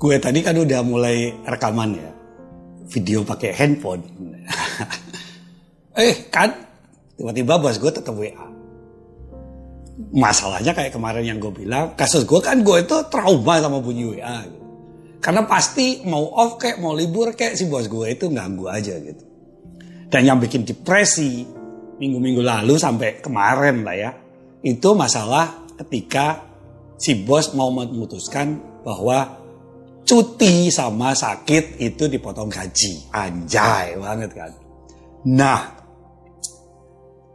gue tadi kan udah mulai rekaman ya. Video pakai handphone. eh kan tiba-tiba bos gue tetap WA. Masalahnya kayak kemarin yang gue bilang, kasus gue kan gue itu trauma sama bunyi WA. Gitu. Karena pasti mau off kayak mau libur kayak si bos gue itu ganggu aja gitu. Dan yang bikin depresi minggu-minggu lalu sampai kemarin lah ya. Itu masalah ketika si bos mau memutuskan bahwa cuti sama sakit itu dipotong gaji. Anjay banget kan. Nah,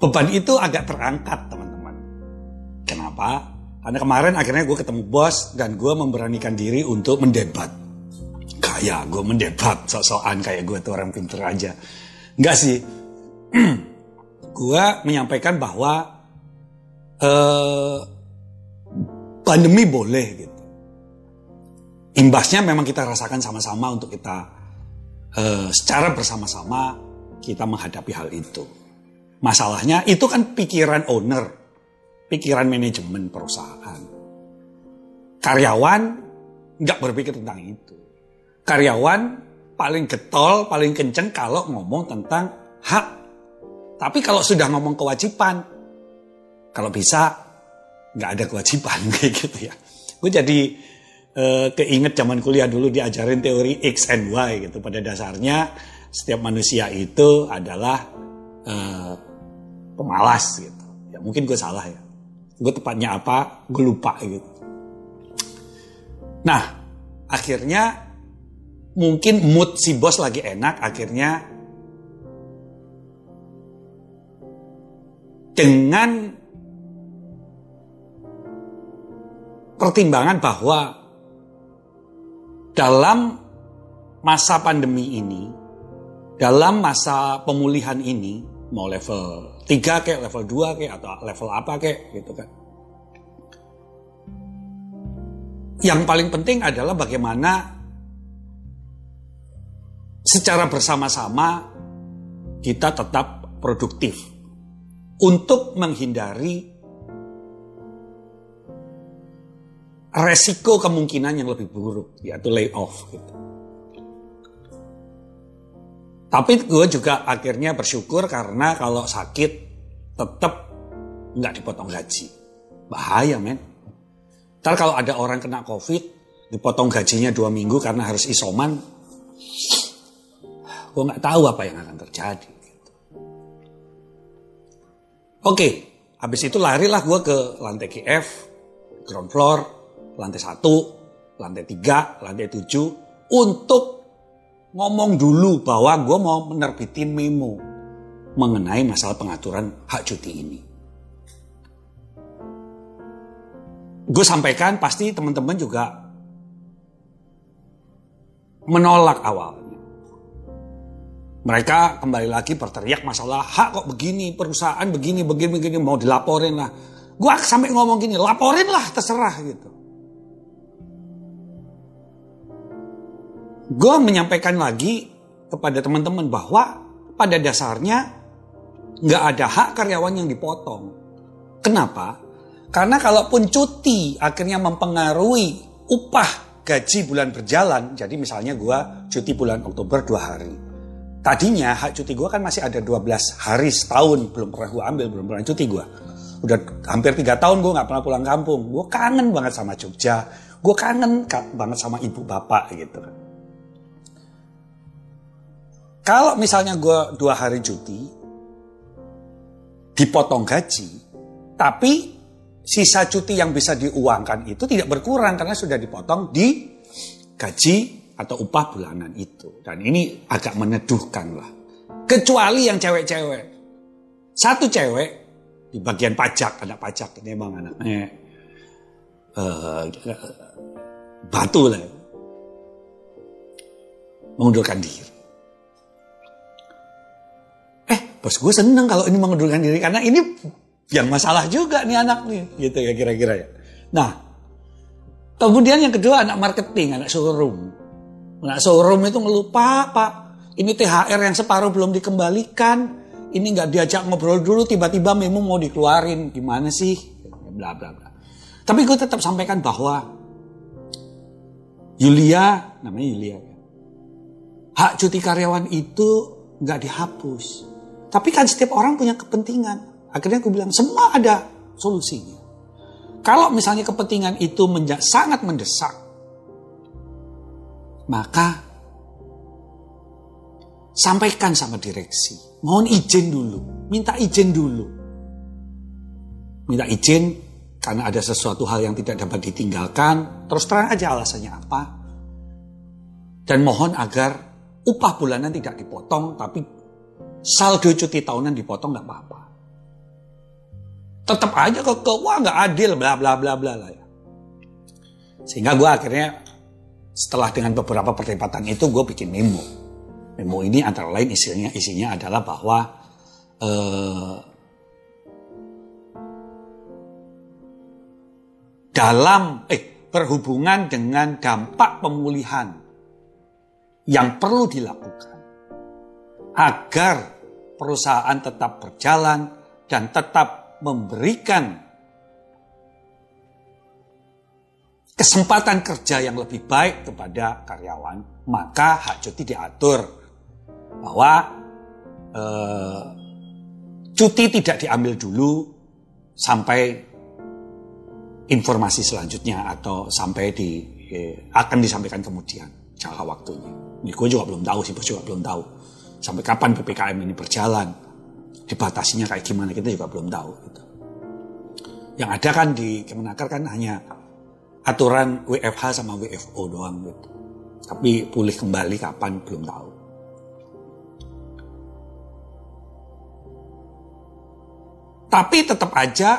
beban itu agak terangkat teman-teman. Kenapa? Karena kemarin akhirnya gue ketemu bos dan gue memberanikan diri untuk mendebat. Kayak gue mendebat sok-sokan kayak gue tuh orang pinter aja. Enggak sih. gue menyampaikan bahwa eh, pandemi boleh gitu. Imbasnya memang kita rasakan sama-sama untuk kita eh, secara bersama-sama kita menghadapi hal itu. Masalahnya itu kan pikiran owner, pikiran manajemen perusahaan. Karyawan nggak berpikir tentang itu. Karyawan paling getol, paling kenceng kalau ngomong tentang hak. Tapi kalau sudah ngomong kewajiban, kalau bisa nggak ada kewajiban kayak gitu ya. Gue jadi uh, keinget zaman kuliah dulu diajarin teori X and Y gitu. Pada dasarnya setiap manusia itu adalah uh, pemalas gitu. Ya mungkin gue salah ya. Gue tepatnya apa, gue lupa gitu. Nah, akhirnya mungkin mood si bos lagi enak, akhirnya dengan pertimbangan bahwa dalam masa pandemi ini, dalam masa pemulihan ini, mau level 3 kayak, level 2 kayak, atau level apa kayak gitu kan. Yang paling penting adalah bagaimana secara bersama-sama kita tetap produktif untuk menghindari resiko kemungkinan yang lebih buruk yaitu layoff gitu. Tapi gue juga akhirnya bersyukur karena kalau sakit tetap nggak dipotong gaji. Bahaya men. Ntar kalau ada orang kena covid, dipotong gajinya dua minggu karena harus isoman, gue nggak tahu apa yang akan terjadi. Gitu. Oke, habis itu larilah gue ke lantai KF, ground floor, lantai satu, lantai tiga, lantai tujuh, untuk ngomong dulu bahwa gue mau menerbitin memo mengenai masalah pengaturan hak cuti ini. Gue sampaikan pasti teman-teman juga menolak awalnya. Mereka kembali lagi berteriak masalah hak kok begini, perusahaan begini, begini, begini, mau dilaporin lah. Gue sampai ngomong gini, laporin lah terserah gitu. Gue menyampaikan lagi kepada teman-teman bahwa pada dasarnya nggak ada hak karyawan yang dipotong. Kenapa? Karena kalaupun cuti akhirnya mempengaruhi upah gaji bulan berjalan, jadi misalnya gue cuti bulan Oktober dua hari. Tadinya hak cuti gue kan masih ada 12 hari setahun, belum pernah gue ambil, belum pernah cuti gue. Udah hampir tiga tahun gue nggak pernah pulang kampung. Gue kangen banget sama Jogja, gue kangen banget sama ibu bapak gitu. Kalau misalnya gue dua hari cuti, dipotong gaji, tapi sisa cuti yang bisa diuangkan itu tidak berkurang karena sudah dipotong di gaji atau upah bulanan itu. Dan ini agak meneduhkan lah. Kecuali yang cewek-cewek. Satu cewek di bagian pajak, ada pajak, ini emang anaknya uh, batu lah. Mengundurkan diri. Bos gue seneng kalau ini mengundurkan diri karena ini yang masalah juga nih anak nih gitu ya kira-kira ya. Nah kemudian yang kedua anak marketing, anak showroom. Anak showroom itu ngelupa pak ini THR yang separuh belum dikembalikan, ini nggak diajak ngobrol dulu tiba-tiba memo mau dikeluarin gimana sih? Bla bla bla. Tapi gue tetap sampaikan bahwa Yulia, namanya Yulia ya. Hak cuti karyawan itu nggak dihapus. Tapi kan setiap orang punya kepentingan. Akhirnya aku bilang semua ada solusinya. Kalau misalnya kepentingan itu sangat mendesak, maka sampaikan sama direksi. Mohon izin dulu, minta izin dulu. Minta izin karena ada sesuatu hal yang tidak dapat ditinggalkan, terus terang aja alasannya apa. Dan mohon agar upah bulanan tidak dipotong, tapi saldo cuti tahunan dipotong nggak apa-apa. Tetap aja kok, ke wah nggak adil, bla bla bla bla lah ya. Sehingga gue akhirnya setelah dengan beberapa perdebatan itu gue bikin memo. Memo ini antara lain isinya isinya adalah bahwa eh, dalam eh berhubungan dengan dampak pemulihan yang perlu dilakukan agar perusahaan tetap berjalan dan tetap memberikan kesempatan kerja yang lebih baik kepada karyawan, maka hak cuti diatur bahwa eh, cuti tidak diambil dulu sampai informasi selanjutnya atau sampai di eh, akan disampaikan kemudian jangka waktunya. Ini gue juga belum tahu sih, bos juga belum tahu sampai kapan ppkm ini berjalan, dibatasinya kayak gimana kita juga belum tahu. Gitu. Yang ada kan di Kemenaker kan hanya aturan WFH sama WFO doang gitu. Tapi pulih kembali kapan belum tahu. Tapi tetap aja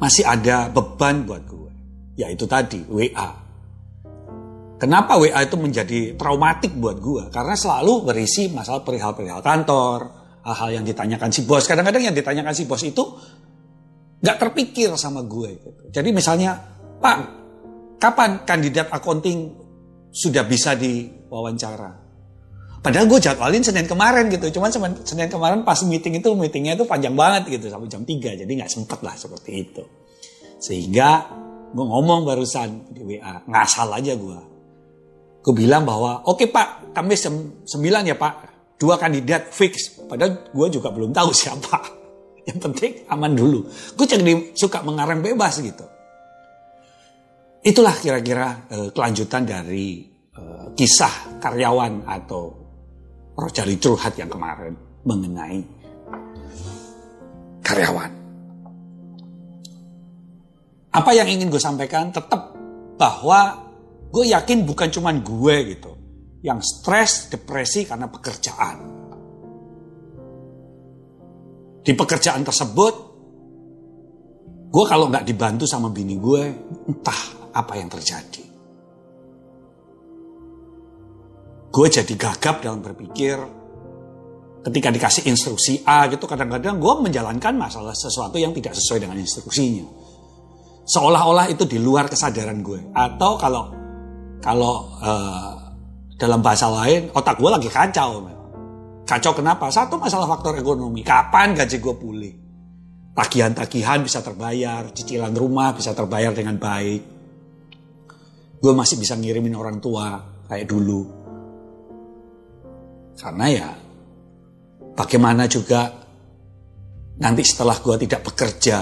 masih ada beban buat gue. Yaitu tadi, WA. Kenapa WA itu menjadi traumatik buat gue? Karena selalu berisi masalah perihal-perihal kantor, hal-hal yang ditanyakan si bos. Kadang-kadang yang ditanyakan si bos itu nggak terpikir sama gue. Gitu. Jadi misalnya, Pak, kapan kandidat accounting sudah bisa diwawancara? Padahal gue jadwalin Senin kemarin gitu. Cuman Senin kemarin pas meeting itu, meetingnya itu panjang banget gitu. Sampai jam 3. Jadi nggak sempet lah seperti itu. Sehingga gue ngomong barusan di WA. Ngasal aja gue. Gue bilang bahwa, oke okay, Pak, kami 9 ya Pak. Dua kandidat fix. Padahal gue juga belum tahu siapa. Yang penting aman dulu. Gue jadi suka mengarang bebas gitu. Itulah kira-kira uh, kelanjutan dari uh, kisah karyawan atau Rojali curhat yang kemarin mengenai karyawan. Apa yang ingin gue sampaikan tetap bahwa gue yakin bukan cuma gue gitu yang stres, depresi karena pekerjaan. Di pekerjaan tersebut, gue kalau nggak dibantu sama bini gue, entah apa yang terjadi. gue jadi gagap dalam berpikir ketika dikasih instruksi A gitu kadang-kadang gue menjalankan masalah sesuatu yang tidak sesuai dengan instruksinya seolah-olah itu di luar kesadaran gue atau kalau kalau uh, dalam bahasa lain otak gue lagi kacau kacau kenapa? Satu masalah faktor ekonomi. Kapan gaji gue pulih? Tagihan-tagihan bisa terbayar cicilan rumah bisa terbayar dengan baik. Gue masih bisa ngirimin orang tua kayak dulu. Karena ya bagaimana juga nanti setelah gue tidak bekerja.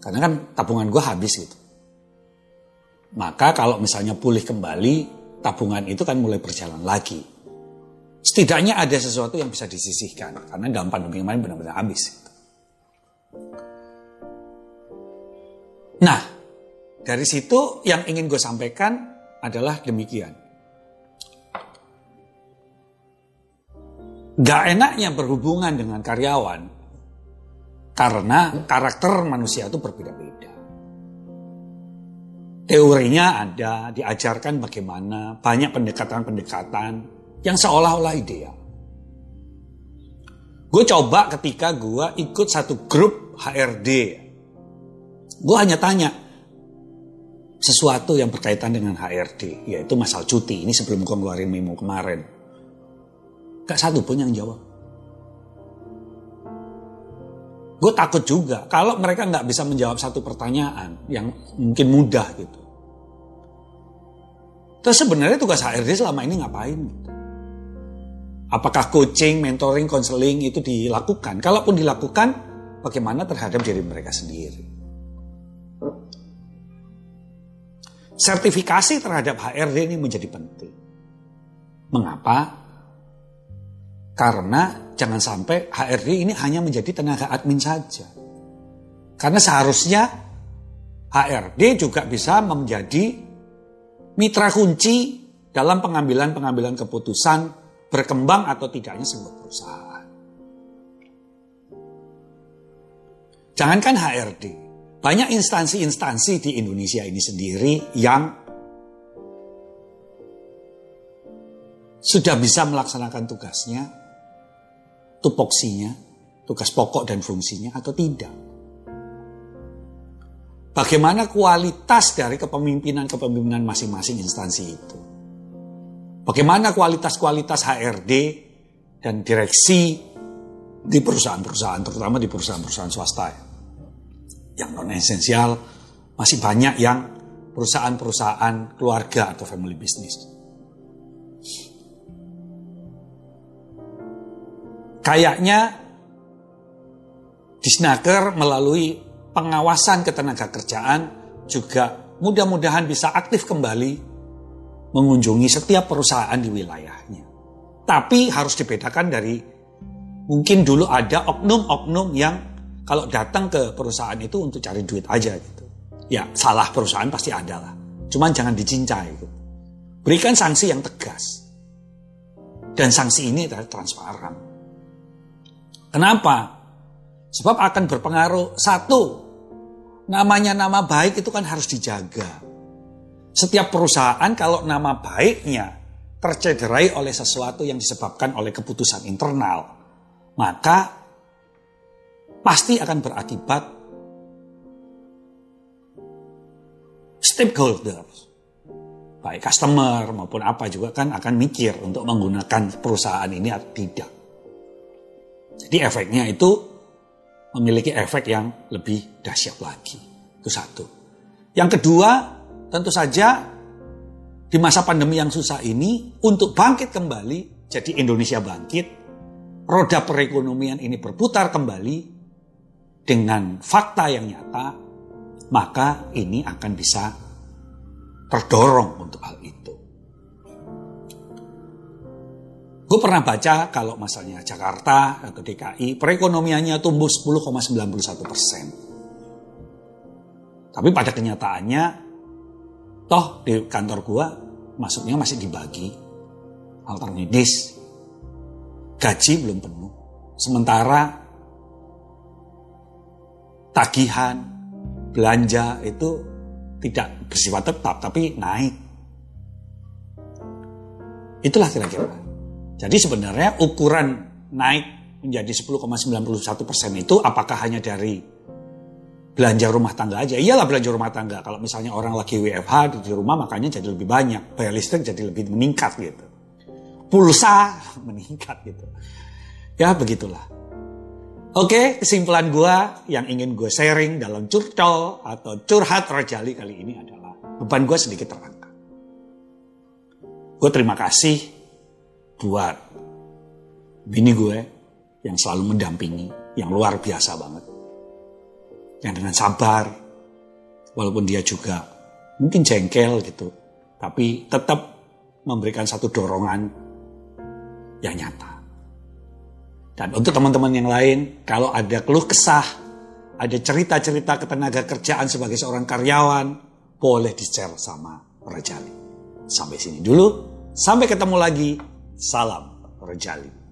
Karena kan tabungan gue habis gitu. Maka kalau misalnya pulih kembali, tabungan itu kan mulai berjalan lagi. Setidaknya ada sesuatu yang bisa disisihkan. Karena dalam pandemi kemarin benar-benar habis. Nah, dari situ yang ingin gue sampaikan adalah demikian. Gak enaknya berhubungan dengan karyawan karena karakter manusia itu berbeda-beda. Teorinya ada, diajarkan bagaimana, banyak pendekatan-pendekatan yang seolah-olah ideal. Gue coba ketika gue ikut satu grup HRD. Gue hanya tanya sesuatu yang berkaitan dengan HRD, yaitu masalah cuti. Ini sebelum gue ngeluarin memo kemarin. Gak satu pun yang jawab. Gue takut juga kalau mereka nggak bisa menjawab satu pertanyaan yang mungkin mudah gitu. Terus sebenarnya tugas HRD selama ini ngapain? Gitu? Apakah coaching, mentoring, konseling itu dilakukan? Kalaupun dilakukan, bagaimana terhadap diri mereka sendiri? Sertifikasi terhadap HRD ini menjadi penting. Mengapa? Karena jangan sampai HRD ini hanya menjadi tenaga admin saja. Karena seharusnya HRD juga bisa menjadi mitra kunci dalam pengambilan-pengambilan keputusan berkembang atau tidaknya sebuah perusahaan. Jangankan HRD, banyak instansi-instansi di Indonesia ini sendiri yang sudah bisa melaksanakan tugasnya tupoksinya, tugas pokok dan fungsinya atau tidak. Bagaimana kualitas dari kepemimpinan-kepemimpinan masing-masing instansi itu. Bagaimana kualitas-kualitas HRD dan direksi di perusahaan-perusahaan, terutama di perusahaan-perusahaan swasta. Yang non-esensial, masih banyak yang perusahaan-perusahaan keluarga atau family business. Kayaknya Disnaker melalui pengawasan ketenaga kerjaan juga mudah-mudahan bisa aktif kembali mengunjungi setiap perusahaan di wilayahnya. Tapi harus dibedakan dari mungkin dulu ada oknum-oknum yang kalau datang ke perusahaan itu untuk cari duit aja gitu. Ya salah perusahaan pasti ada lah. Cuman jangan dicincai gitu. Berikan sanksi yang tegas. Dan sanksi ini adalah transparan. Kenapa? Sebab akan berpengaruh satu, namanya nama baik itu kan harus dijaga. Setiap perusahaan kalau nama baiknya tercederai oleh sesuatu yang disebabkan oleh keputusan internal, maka pasti akan berakibat stakeholders, baik customer maupun apa juga kan akan mikir untuk menggunakan perusahaan ini atau tidak. Jadi efeknya itu memiliki efek yang lebih dahsyat lagi. Itu satu. Yang kedua, tentu saja di masa pandemi yang susah ini untuk bangkit kembali, jadi Indonesia bangkit, roda perekonomian ini berputar kembali dengan fakta yang nyata, maka ini akan bisa terdorong untuk hal itu. Gue pernah baca kalau masalahnya Jakarta atau DKI, perekonomiannya tumbuh 10,91 persen. Tapi pada kenyataannya, toh di kantor gue masuknya masih dibagi alternidis, gaji belum penuh. Sementara tagihan, belanja itu tidak bersifat tetap, tapi naik. Itulah kira-kira jadi sebenarnya ukuran naik menjadi 10,91 persen itu apakah hanya dari belanja rumah tangga aja? Iyalah belanja rumah tangga. Kalau misalnya orang lagi WFH di rumah makanya jadi lebih banyak. Bayar listrik jadi lebih meningkat gitu. Pulsa meningkat gitu. Ya begitulah. Oke, kesimpulan gue yang ingin gue sharing dalam curcol atau curhat rojali kali ini adalah beban gue sedikit terangkat. Gue terima kasih buat bini gue yang selalu mendampingi, yang luar biasa banget. Yang dengan sabar, walaupun dia juga mungkin jengkel gitu, tapi tetap memberikan satu dorongan yang nyata. Dan untuk teman-teman yang lain, kalau ada keluh kesah, ada cerita-cerita ketenaga kerjaan sebagai seorang karyawan, boleh di-share sama Rajali. Sampai sini dulu, sampai ketemu lagi Salam Rejali.